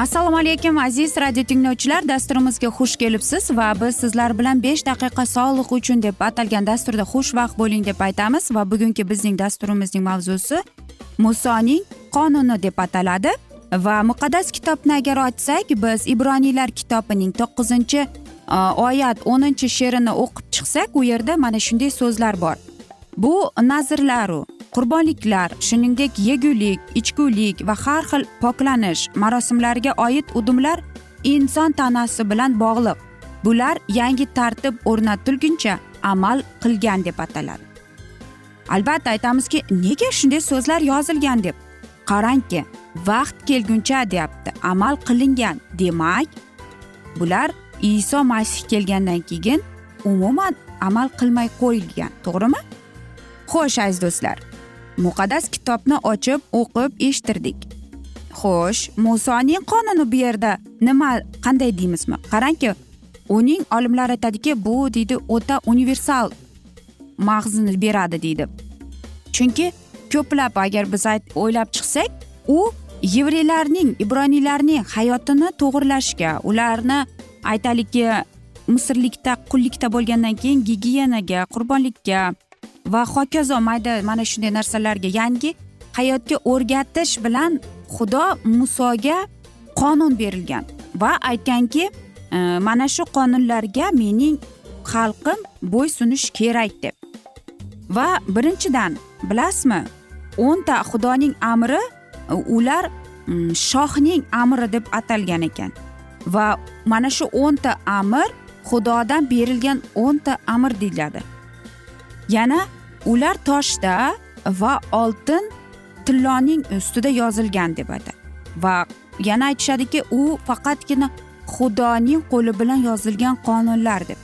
assalomu alaykum aziz radio tinglovchilar. Dasturimizga xush kelibsiz va biz sizlar bilan besh daqiqa sog'liq uchun deb atalgan dasturda xushvaqt bo'ling deb aytamiz va bugungi bizning dasturimizning mavzusi musoning qonuni deb ataladi. Va muqaddas kitobni agar ochsak biz ibroniylar kitobining to'qqizinchi e, oyat o'ninchi she'rini o'qib chiqsak u yerda mana shunday so'zlar bor. Bu nazrlaru qurbonliklar shuningdek yegulik ichgulik va har xil poklanish marosimlariga oid udumlar inson tanasi bilan bog'liq. Bular yangi tartib o'rnatilguncha amal qilgan deb ataladi. Albatta aytamizki nega shunday so'zlar yozilgan deb? Qarangki vaqt kelguncha deyapti amal qilingan. Demak bular iso masih kelgandan keyin umuman amal qilmay qo'yilgan to'g'rimi? Xo'sh aziz do'stlar muqaddas kitobni ochib o'qib eshittirdik. Xo'sh musoning qonuni bu yerda nima qanday deymizmi? Qarangki uning olimlar aytadiki bu deydi o'ta universal mag'zini beradi deydi. Chunki ko'plab agar biz o'ylab chiqsak u yevreylarning ibroniylarning hayotini to'g'irlashga ularni aytaylikki misrlikda qullikda bo'lgandan keyin gigiyenaga qurbonlikka va hokazo mayda mana shunday narsalarga yangi hayotga o'rgatish bilan xudo musoga qonun berilgan va aytganki e, mana shu qonunlarga mening xalqim bo'ysunish kerak deb. Va birinchidan bilasizmi o'nta xudoning amri e, ular shohning amri deb atalgan ekan. Va mana shu o'nta amr xudodan berilgan o'nta amr deyiladi. Yana ular toshda va oltin tilloning ustida yozilgan deb aytadi. Va yana aytishadiki u faqatgina xudoning qo'li bilan yozilgan qonunlar deb.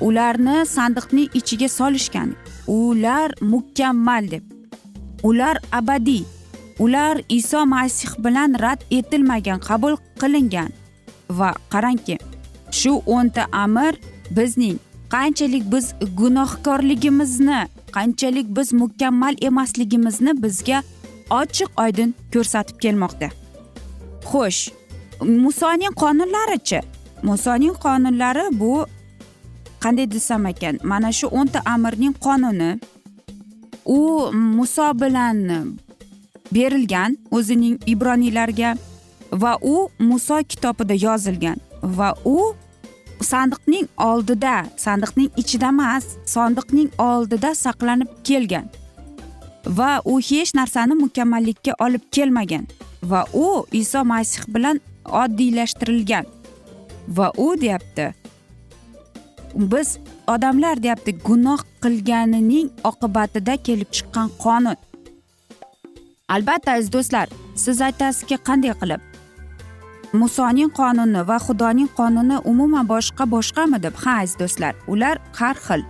Ularni sandiqning ichiga solishgan. Ular mukammal deb. Ular abadiy. Ular iso masih bilan rad etilmagan qabul qilingan. Va qarangki shu o'nta amr bizning qanchalik biz gunohkorligimizni qanchalik biz mukammal emasligimizni bizga ochiq oydin ko'rsatib kelmoqda. Xo'sh musoning qonunlarichi? Musoning qonunlari bu qanday desam ekan? Mana shu o'nta amirning qonuni. U muso bilan berilgan o'zining ibroniylarga va u muso kitobida yozilgan va u sandiqning oldida sandiqning ichida emas sandiqning oldida saqlanib kelgan. Va u hech narsani mukammallikka olib kelmagan. Va u iso masih bilan oddiylashtirilgan. Va u deyapti biz odamlar deyapti gunoh qilganining oqibatida kelib chiqqan qonun. Albatta aziz do'stlar siz aytasizki qanday qilib? Musoning qonuni va xudoning qonuni umuman boshqa boshqami deb ha aziz do'stlar ular har xil.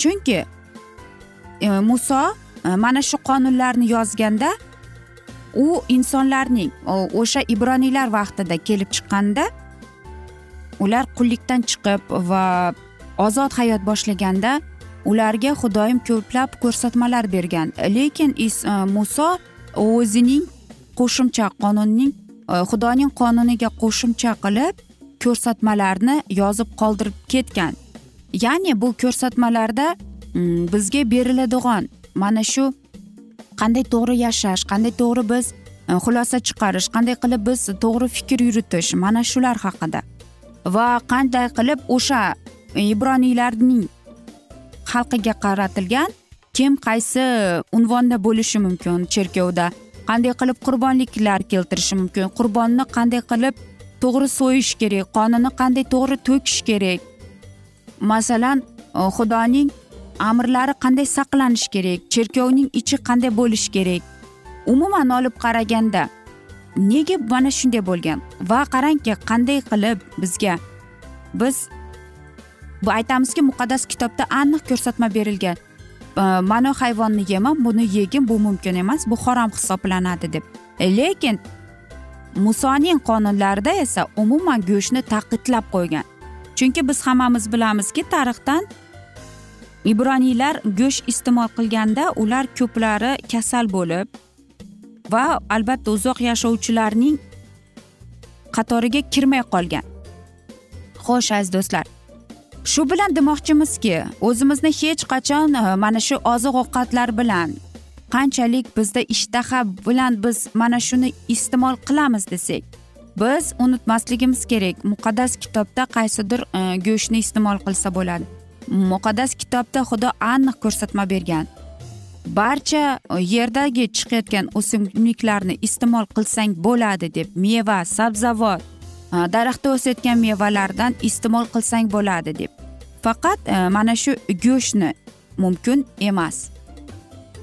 Chunki e, muso e, mana shu qonunlarni yozganda u insonlarning o'sha ibroniylar vaqtida kelib chiqqanda ular qullikdan chiqib va ozod hayot boshlaganda ularga xudoyim ko'plab ko'rsatmalar bergan. Lekin e, muso o'zining qo'shimcha qonunning Э, xudoning qonuniga qo'shimcha qilib ko'rsatmalarni yozib qoldirib ketgan. Ya'ni bu ko'rsatmalarda mm, bizga beriladigan mana shu qanday to'g'ri yashash qanday to'g'ri biz e, xulosa chiqarish qanday qilib biz to'g'ri fikr yuritish mana shular haqida. Va qanday qilib o'sha ibroniylarning xalqiga qaratilgan kim qaysi unvonda bo'lishi mumkin cherkovda. Qanday qilib qurbonliklar keltirishi mumkin? Qurbonni qanday qilib to'g'ri so'yish kerak? Qonini qanday to'g'ri to'kish kerak? Masalan e, xudoning amrlari qanday saqlanishi kerak? Cherkovning ichi qanday bo'lishi kerak? Umuman olib qaraganda nega mana shunday bo'lgan? Va qarangki qanday qilib bizga biz bu aytamizki muqaddas kitobda aniq ko'rsatma berilgan. Э, mana hayvonni yema buni yegin bu mumkin emas bu harom hisoblanadi deb. E, lekin musoning qonunlarida esa umuman go'shtni taqidlab qo'ygan. Chunki biz hammamiz bilamizki tarixdan ibroniylar go'sht iste'mol qilganda ular ko'plari kasal bo'lib va albatta uzoq yashovchilarning qatoriga kirmay qolgan. Xo'sh aziz do'stlar shu bilan demoqchimizki o'zimizni hech qachon e, mana shu oziq ovqatlar bilan qanchalik bizda ishtaha bilan biz mana shuni iste'mol qilamiz desak biz unutmasligimiz kerak. Muqaddas kitobda qaysidir e, go'shtni iste'mol qilsa bo'ladi. Muqaddas kitobda xudo aniq ko'rsatma bergan. Barcha e, yerdagi chiqayotgan o'simliklarni iste'mol qilsang bo'ladi deb meva sabzavot e, daraxtda o'sayotgan mevalardan iste'mol qilsang bo'ladi deb. Faqat e, mana shu go'shtni mumkin emas.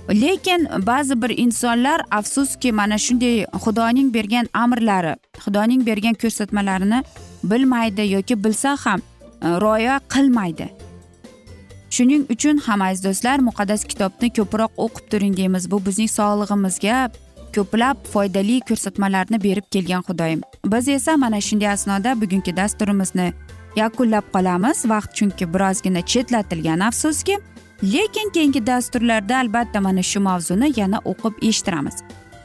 Lekin ba'zi bir insonlar afsuski mana shunday xudoning bergan amrlari xudoning bergan ko'rsatmalarini bilmaydi yoki bilsa ham e, rioya qilmaydi. Shuning uchun ham aziz do'stlar muqaddas kitobni ko'proq o'qib turing deymiz. Bu bizning sog'lig'imizga ko'plab foydali ko'rsatmalarni berib kelgan xudoyim. Biz esa mana shunday asnoda bugungi dasturimizni yakunlab qolamiz. Vaqt chunki birozgina chetlatilgan afsuski lekin keyingi dasturlarda albatta mana shu mavzuni yana o'qib eshittiramiz.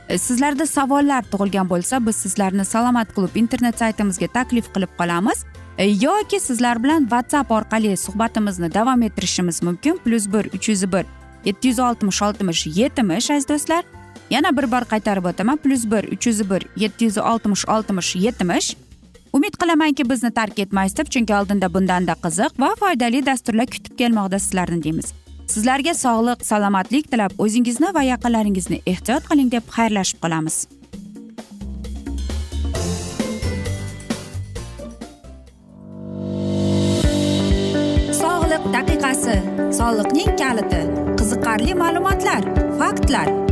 E, sizlarda savollar tug'ilgan bo'lsa biz sizlarni salomat klub internet saytimizga taklif qilib qolamiz. E, yoki sizlar bilan whatsapp orqali suhbatimizni davom ettirishimiz mumkin. Plyus bir uch yuz bir yetti yuz oltmish oltmish yetmish aziz do'stlar. Yana bir bor qaytarib o'taman. Plyus bir uch yuz bir yetti yuz oltmish oltmish yetmish. Umid qilamanki bizni tark etmaysiz deb chunki oldinda bundanda qiziq va foydali dasturlar kutib kelmoqda sizlarni deymiz. Sizlarga sog'lik salomatlik tilab o'zingizni va yaqinlaringizni ehtiyot qiling deb xayrlashib qolamiz. Sog'liq daqiqasi soliqning kaliti qiziqarli ma'lumotlar faktlar.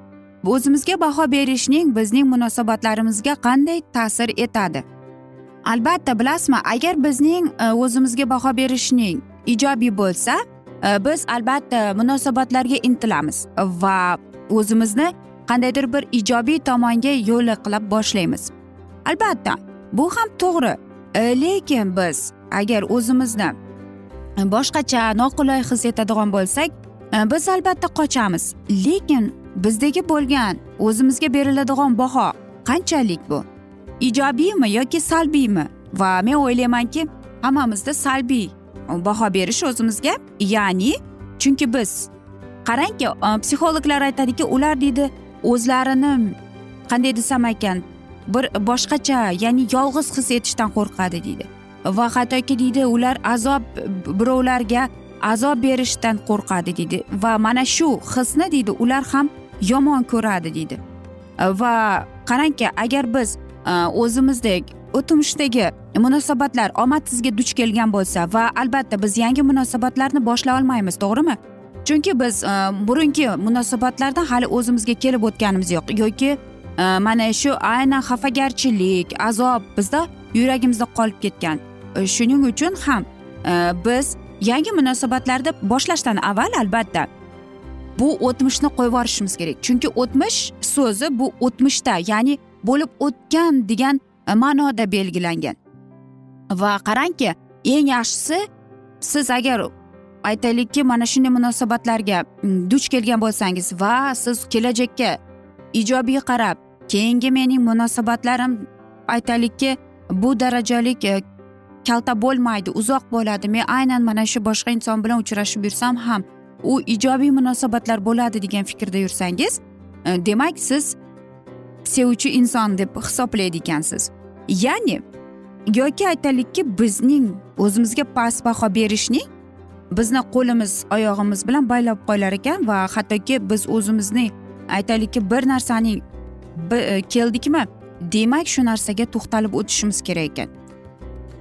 o'zimizga baho berishning bizning munosabatlarimizga qanday ta'sir etadi? Albatta bilasizmi agar bizning e, o'zimizga baho berishning ijobiy bo'lsa e, biz albatta munosabatlarga intilamiz va o'zimizni qandaydir bir ijobiy tomonga yo'liqlab boshlaymiz. Albatta bu ham to'g'ri e, lekin biz agar o'zimizni boshqacha noqulay his etadigan bo'lsak biz albatta qochamiz. Lekin bizdagi bo'lgan o'zimizga beriladigan baho qanchalik bu? Ijobiymi yoki salbiymi? Va men o'ylaymanki hammamizda salbiy baho berish o'zimizga ya'ni chunki biz qarangki e, psixologlar aytadiki ular deydi o'zlarini qanday desam ekan bir boshqacha ya'ni yolg'iz his etishdan qo'rqadi deydi. Va hattoki deydi ular azob birovlarga azob berishdan qo'rqadi deydi. Va mana shu hisni deydi ular ham yomon ko'radi deydi. E, va qarangki agar biz e, o'zimizdek o'tmishdagi munosabatlar omadsizga duch kelgan bo'lsa va albatta biz yangi munosabatlarni boshlay olmaymiz to'g'rimi? Chunki biz e, burungi munosabatlardan hali o'zimizga kelib o'tganimiz yo'q. Yoki mana shu aynan xafagarchilik azob bizda yuragimizda qolib ketgan. Shuning uchun ham biz yangi munosabatlarni boshlashdan avval albatta bu o'tmishni qo'yib yuborishimiz kerak. Chunki o'tmish so'zi bu o'tmishda ya'ni bo'lib o'tgan degan e, ma'noda belgilangan. Va qarangki eng yaxshisi siz agar aytaylikki mana shunday munosabatlarga duch kelgan bo'lsangiz va siz kelajakka ijobiy qarab keyingi mening munosabatlarim aytaylikki bu darajalik e, kalta bo'lmaydi uzoq bo'ladi men aynan mana shu boshqa inson bilan uchrashib yursam ham u ijobiy munosabatlar bo'ladi degan fikrda yursangiz e, demak siz sevuvchi inson deb hisoblaydi ekansiz. Ya'ni yoki aytaylikki bizning o'zimizga past baho berishning bizni qo'limiz oyog'imiz bilan baylab qo'yar ekan va hattoki biz o'zimizni aytaylikki bir narsaning e, keldikmi demak shu narsaga to'xtalib o'tishimiz kerak ekan.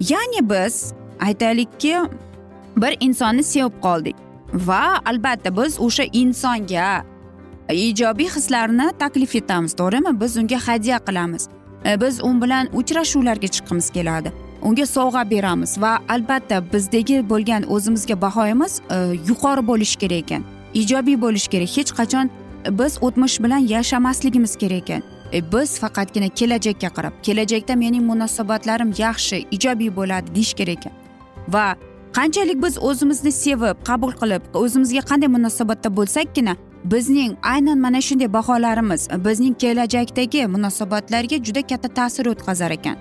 Ya'ni biz aytaylikki bir insonni sevib qoldik. Va albatta biz o'sha insonga ijobiy hislarni taklif etamiz to'g'rimi? Biz unga hadya qilamiz. E, biz u bilan uchrashuvlarga chiqqimiz keladi. Unga sovg'a beramiz va albatta bizdagi bo'lgan o'zimizga bahoyimiz e, yuqori bo'lishi kerak ekan. Ijobiy bo'lishi kerak. Hech qachon biz o'tmish bilan yashamasligimiz kerak ekan. E, biz faqatgina kelajakka qarab kelajakda mening munosabatlarim yaxshi ijobiy bo'ladi deyish kerak ekan. Va qanchalik biz o'zimizni sevib qabul qilib o'zimizga qanday munosabatda bo'lsakkina bizning aynan mana shunday baholarimiz bizning kelajakdagi munosabatlarga juda katta ta'sir o'tkazar ekan.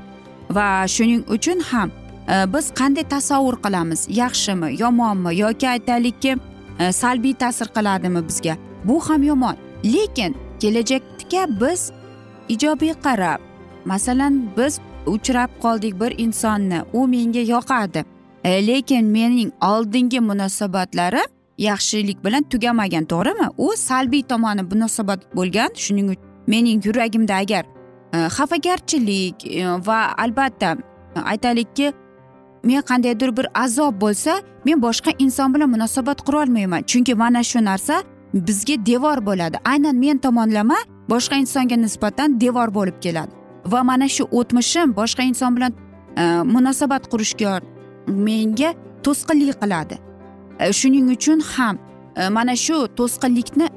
Va shuning uchun ham e, biz qanday tasavvur qilamiz? Yaxshimi yomonmi yoki aytaylikki e, salbiy ta'sir qiladimi bizga? Bu ham yomon. Lekin kelajakka biz ijobiy qarab masalan biz uchrab qoldik bir insonni u menga yoqadi. E, lekin mening oldingi munosabatlarim yaxshilik bilan tugamagan to'g'rimi? U salbiy tomoni munosabat bo'lgan shuning uchun mening yuragimda agar e, xafagarchilik e, va albatta aytaylikki men qandaydir bir azob bo'lsa men boshqa inson bilan munosabat qurolmayman chunki mana shu narsa bizga devor bo'ladi. Aynan men tomonlama boshqa insonga nisbatan devor bo'lib keladi. Va mana shu o'tmishim boshqa inson bilan munosabat qurishga menga to'sqinlik qiladi. E, shuning uchun ham e, mana shu to'sqinlikni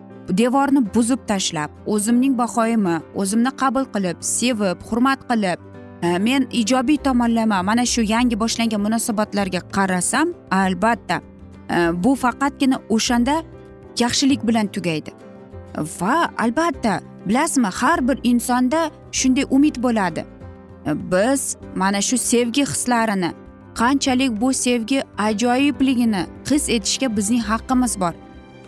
devorni buzib tashlab o'zimning bahoyimi o'zimni qabul qilib sevib hurmat qilib e, men ijobiy tomonlama mana shu yangi boshlangan munosabatlarga qarasam albatta bu faqatgina o'shanda yaxshilik bilan tugaydi. Va albatta bilasizmi har bir insonda shunday umid bo'ladi. Biz mana shu sevgi hislarini qanchalik bu sevgi ajoyibligini his etishga bizning haqqimiz bor.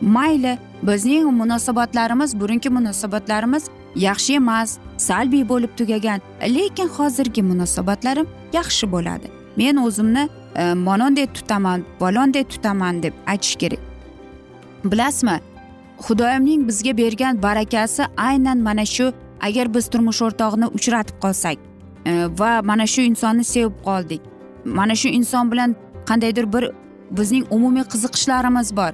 Mayli bizning munosabatlarimiz burungi munosabatlarimiz yaxshi emas salbiy bo'lib tugagan lekin hozirgi munosabatlarim yaxshi bo'ladi. Men o'zimni e, monondek tutaman balondek tutaman deb aytish kerak. Bilasizmi xudoyimning bizga bergan barakasi aynan mana shu agar biz turmush o'rtog'ini uchratib qolsak e, va mana shu insonni sevib qoldik mana shu inson bilan qandaydir bir bizning umumiy qiziqishlarimiz bor.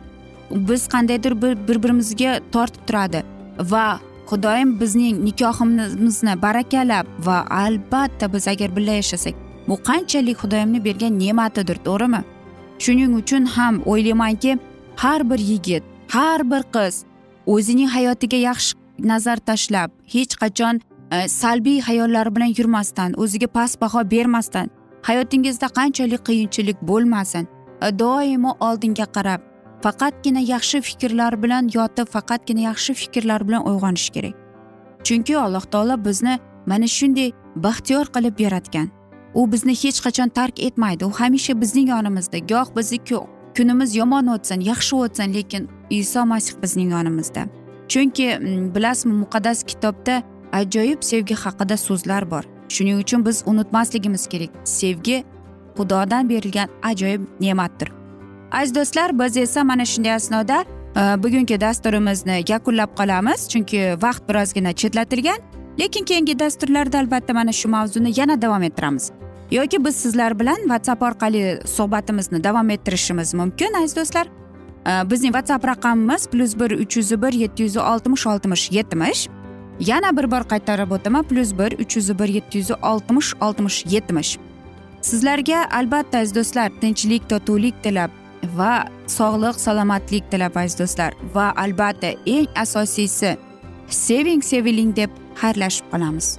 Biz qandaydir bir bir birimizga tortib turadi va xudoyim bizning nikohimizni barakalab va albatta biz agar birga yashasak bu qanchalik xudoyimni bergan ne'matidir to'g'rimi? Shuning uchun ham o'ylaymanki har bir yigit har bir qiz o'zining hayotiga yaxshi nazar tashlab hech qachon e, salbiy xayollari bilan yurmasdan o'ziga past baho bermasdan hayotingizda qanchalik qiyinchilik bo'lmasin. Doimo oldinga qarab faqatgina yaxshi fikrlar bilan yotib faqatgina yaxshi fikrlar bilan uyg'onish kerak. Chunki alloh taolo bizni mana shunday baxtiyor qilib yaratgan. U bizni hech qachon tark etmaydi. U hamisha bizning yonimizda. Goh bizni kunimiz yomon o'tsin yaxshi o'tsin lekin iso masih bizning yonimizda. Chunki mm, bilasizmi muqaddas kitobda ajoyib sevgi haqida so'zlar bor. Shuning uchun biz unutmasligimiz kerak. Sevgi xudodan berilgan ajoyib ne'matdir. Aziz do'stlar biz esa mana shunday asnoda e, bugungi dasturimizni yakunlab qolamiz. Chunki vaqt birozgina chetlatilgan lekin keyingi dasturlarda albatta mana shu mavzuni yana davom ettiramiz. Yoki biz sizlar bilan whatsapp orqali suhbatimizni davom ettirishimiz mumkin aziz do'stlar. E, bizning whatsapp raqamimiz plyus bir uch yuz bir yetti yuz oltmish oltmish yetmish. Yana bir bor qaytarib o'taman plyus bir uch yuz bir yetti yuz oltmish oltmish yetmish. Sizlarga albatta aziz do'stlar tinchlik totuvlik tilab va sog'lik salomatlik tilab aziz do'stlar. Va albatta eng asosiysi seving seviling deb xayrlashib qolamiz.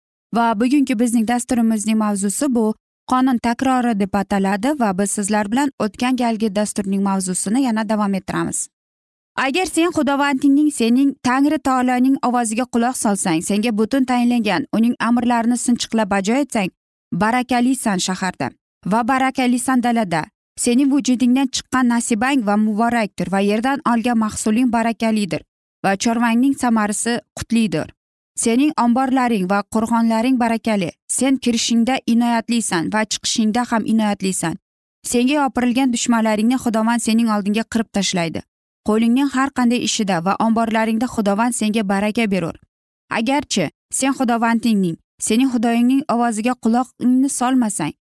Va bugungi bizning dasturimizning mavzusi bu. Qonun takrori deb ataladi va biz sizlar bilan o'tgan galgi dasturning mavzusini yana davom ettiramiz. Agar sen xudovandingning sening tangri taoloning ovoziga quloq solsang senga butun tayinlangan uning amrlarini sinchiqlab bajo etsang barakalisan shaharda va barakalisan dalada sening vujudingdan chiqqan nasibang va muborakdir va yerdan olgan mahsuling barakalidir va chorvangning samarasi qutlidir. Sening omborlaring va qo'rg'onlaring barakali. Sen kirishingda inoyatlisan va chiqishingda ham inoyatlisan. Senga yopirilgan dushmanlaringni xudovand sening oldingga qirib tashlaydi. Qo'lingning har qanday ishida va omborlaringda xudovand senga baraka berur. Agarchi sen xudovandingning sening xudoyingning ovoziga quloqingni solmasang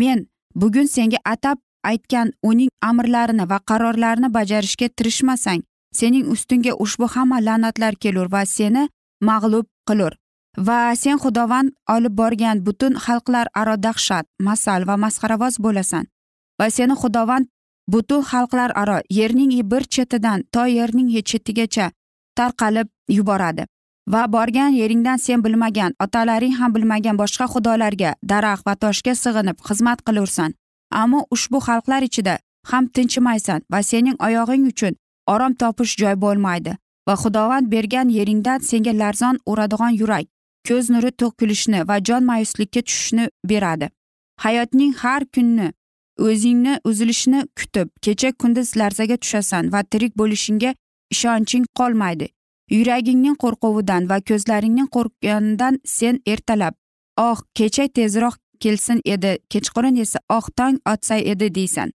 men bugun senga atab aytgan uning amrlarini va qarorlarini bajarishga tirishmasang sening ustingga ushbu hamma la'natlar kelur va seni mag'lub qilur. Va sen xudovand olib borgan butun xalqlar aro dahshat masal va masxaravoz bo'lasan. Va seni xudovand butun xalqlar aro yerning bir chetidan to yerning chetigacha tarqalib yuboradi. Va borgan yeringdan sen bilmagan otalaring ham bilmagan boshqa xudolarga daraxt va toshga sig'inib xizmat qilursan. Ammo ushbu xalqlar ichida ham tinchimaysan va sening oyog'ing uchun orom topish joy bo'lmaydi. Va xudovand bergan yeringdan senga larzon uradigan yurak ko'z nuri to'kilishni va jon mayuslikka tushishni beradi. Hayotning har kunni o'zingni uzilishini kutib kecha kunduz larzaga tushasan va tirik bo'lishingga ishonching qolmaydi. Yuragingning qo'rquvidan va ko'zlaringning qo'rqqanidan sen ertalab oh kecha tezroq kelsin edi kechqurun esa oh tong otsa edi deysan.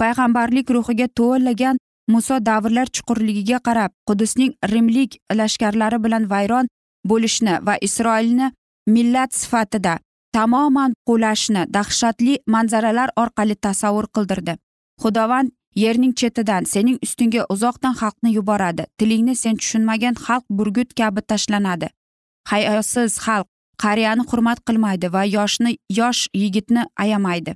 Payg'ambarlik ruhiga to'lagan muso davrlar chuqurligiga qarab qudusning rimlik lashkarlari bilan vayron bo'lishni va isroilni millat sifatida tamoman qulashni dahshatli manzaralar orqali tasavvur qildirdi. Xudovand yerning chetidan sening ustingga uzoqdan xalqni yuboradi. Tilingni sen tushunmagan xalq burgut kabi tashlanadi. Hayosiz xalq qariyani hurmat qilmaydi va yoshni yosh yigitni ayamaydi.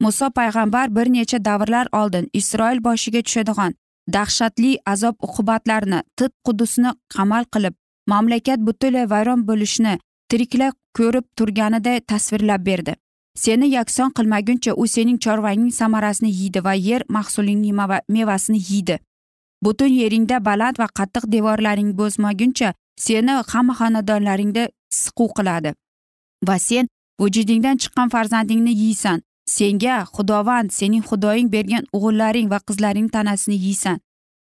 Muso payg'ambar bir necha davrlar oldin isroil boshiga tushadigan dahshatli azob uqubatlarni tit qudusni qamal qilib mamlakat butunlay vayron bo'lishini tiriklar ko'rib turganiday tasvirlab berdi. Seni yakson qilmaguncha u sening chorvangning samarasini yeydi va yer mahsulingning mevasini yeydi. Butun yeringda baland va qattiq devorlaring bo'zmaguncha seni hamma xonadonlaringda siquv qiladi. Va sen vujudingdan chiqqan farzandingni yeysan. Senga xudovand sening xudoying bergan o'g'illaring va qizlaring tanasini yeysan.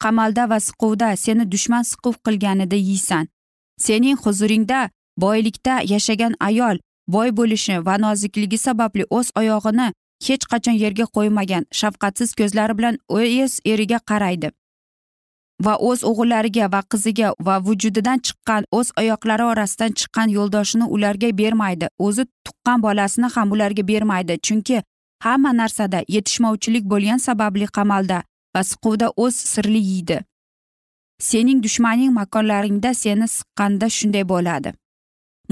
Qamalda va siquvda seni dushman siquv qilganida yeysan. Sening huzuringda boylikda yashagan ayol boy bo'lishi va nozikligi sababli o'z oyog'ini hech qachon yerga qo'ymagan shafqatsiz ko'zlari bilan o'z eriga qaraydi. Va o'z o'g'illariga va qiziga va vujudidan chiqqan o'z oyoqlari orasidan chiqqan yo'ldoshini ularga bermaydi. O'zi tuqqan bolasini ham ularga bermaydi. Chunki hamma narsada yetishmovchilik bo'lgan sababli qamalda va siquvda o'z sirli yeydi. Sening dushmaning makonlaringda seni siqqanda shunday bo'ladi.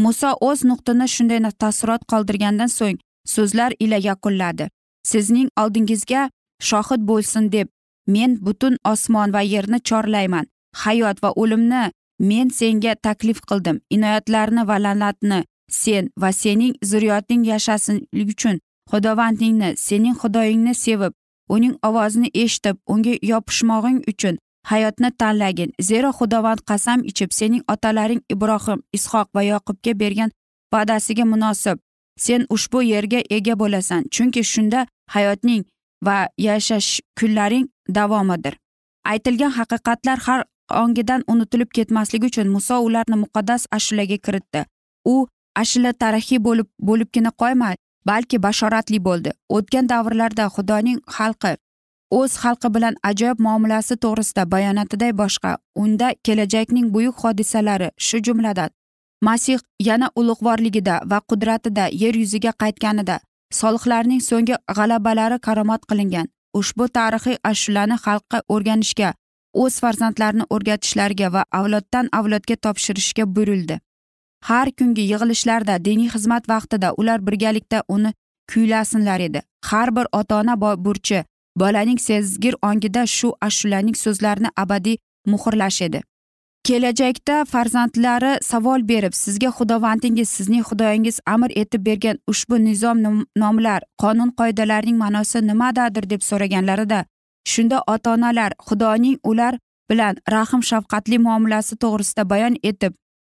Muso o'z nuqtini shunday taassurot qoldirgandan so'ng so'zlar ila yakunladi sizning oldingizga shohid bo'lsin deb men butun osmon va yerni chorlayman. Hayot va o'limni men senga taklif qildim. Inoyatlarni va la'natni sen va sening zurriyoting yashasin uchun xudovandingni sening xudoyingni sevib uning ovozini eshitib unga yopishmog'ing uchun hayotni tanlagin. Zero xudovand qasam ichib sening otalaring ibrohim ishoq va yoqubga bergan va'dasiga munosib. Sen ushbu yerga ega bo'lasan chunki shunda hayotning va yashash kunlaring davomidir. Aytilgan haqiqatlar har ongidan unutilib ketmasligi uchun muso ularni muqaddas ashulaga kiritdi. U ashula tarixiy bo'lib bo'libgina qo'ymay balki bashoratli bo'ldi. O'tgan davrlarda xudoning xalqi o'z xalqi bilan ajoyib muomalasi to'g'risida bayonotiday boshqa unda kelajakning buyuk hodisalari shu jumladan. Masih yana ulug'vorligida va qudratida yer yuziga qaytganida solihlarning so'nggi g'alabalari karomat qilingan. Ushbu tarixiy ashulani xalqqa o'rganishga o'z farzandlarini o'rgatishlariga va avloddan avlodga topshirishga buyurildi. Har kungi yig'ilishlarda diniy xizmat vaqtida ular birgalikda uni kuylasinlar edi. Har bir ota ona burchi bolaning sezgir ongida shu ashulaning so'zlarini abadiy muhrlash edi. Kelajakda farzandlari savol berib sizga xudovandingiz sizning xudoyingiz amr etib bergan ushbu nizom nomlar qonun qoidalarning ma'nosi nimadadir? deb so'raganlarida shunda ota onalar xudoning ular bilan rahm shafqatli muomalasi to'g'risida bayon etib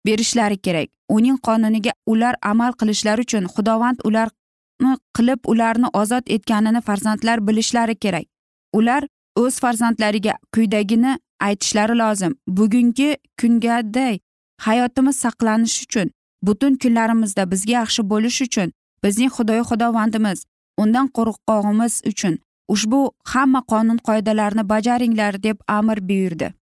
berishlari kerak. Uning qonuniga ular amal qilishlari uchun xudovand ularni qilib ularni ozod etganini farzandlar bilishlari kerak. Ular o'z farzandlariga quyidagini aytishlari lozim. Bugungi kungaday hayotimiz saqlanishi uchun butun kunlarimizda bizga yaxshi bo'lish uchun bizning xudoyi xudovandimiz undan qo'rqqog'imiz uchun ushbu hamma qonun qoidalarni bajaringlar deb amr buyurdi.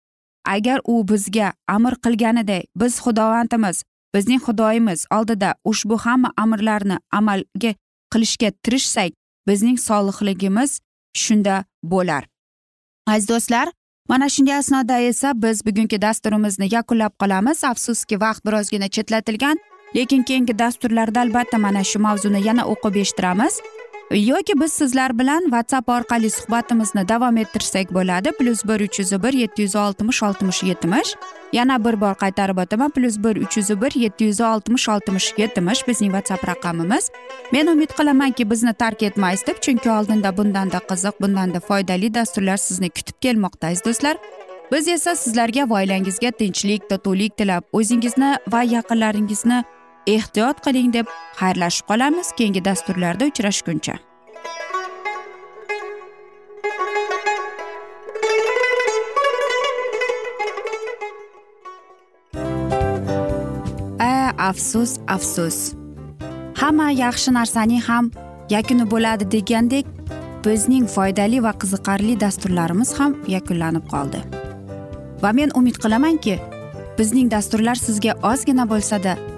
Agar u bizga amr qilganiday biz xudovandimiz bizning xudoyimiz oldida ushbu hamma amrlarni amalga qilishga tirishsak bizning solihligimiz shunda bo'lar. Aziz do'stlar mana shunday asnoda esa biz bugungi dasturimizni yakunlab qolamiz. Afsuski vaqt birozgina chetlatilgan lekin keyingi dasturlarda albatta mana shu mavzuni yana o'qib eshittiramiz. Yoki biz sizlar bilan whatsapp orqali suhbatimizni davom ettirsak bo'ladi. Plyus bir uch yuz bir yetti yuz oltmish oltmish yetmish. Yana bir bor qaytarib o'taman. Plyus bir uch yuz bir yetti yuz oltmish oltmish yetmish bizning whatsapp raqamimiz. Men umid qilamanki bizni tark etmaysiz deb chunki oldinda bundanda qiziq bundanda foydali dasturlar sizni kutib kelmoqda aziz do'stlar. Biz esa sizlarga va oilangizga tinchlik totuvlik tilab o'zingizni va yaqinlaringizni ehtiyot qiling deb xayrlashib qolamiz keyingi dasturlarda uchrashguncha. A afsus afsus. Hamma yaxshi narsaning ham yakuni bo'ladi degandek bizning foydali va qiziqarli dasturlarimiz ham yakunlanib qoldi. Va men umid qilamanki bizning dasturlar sizga ozgina bo'lsada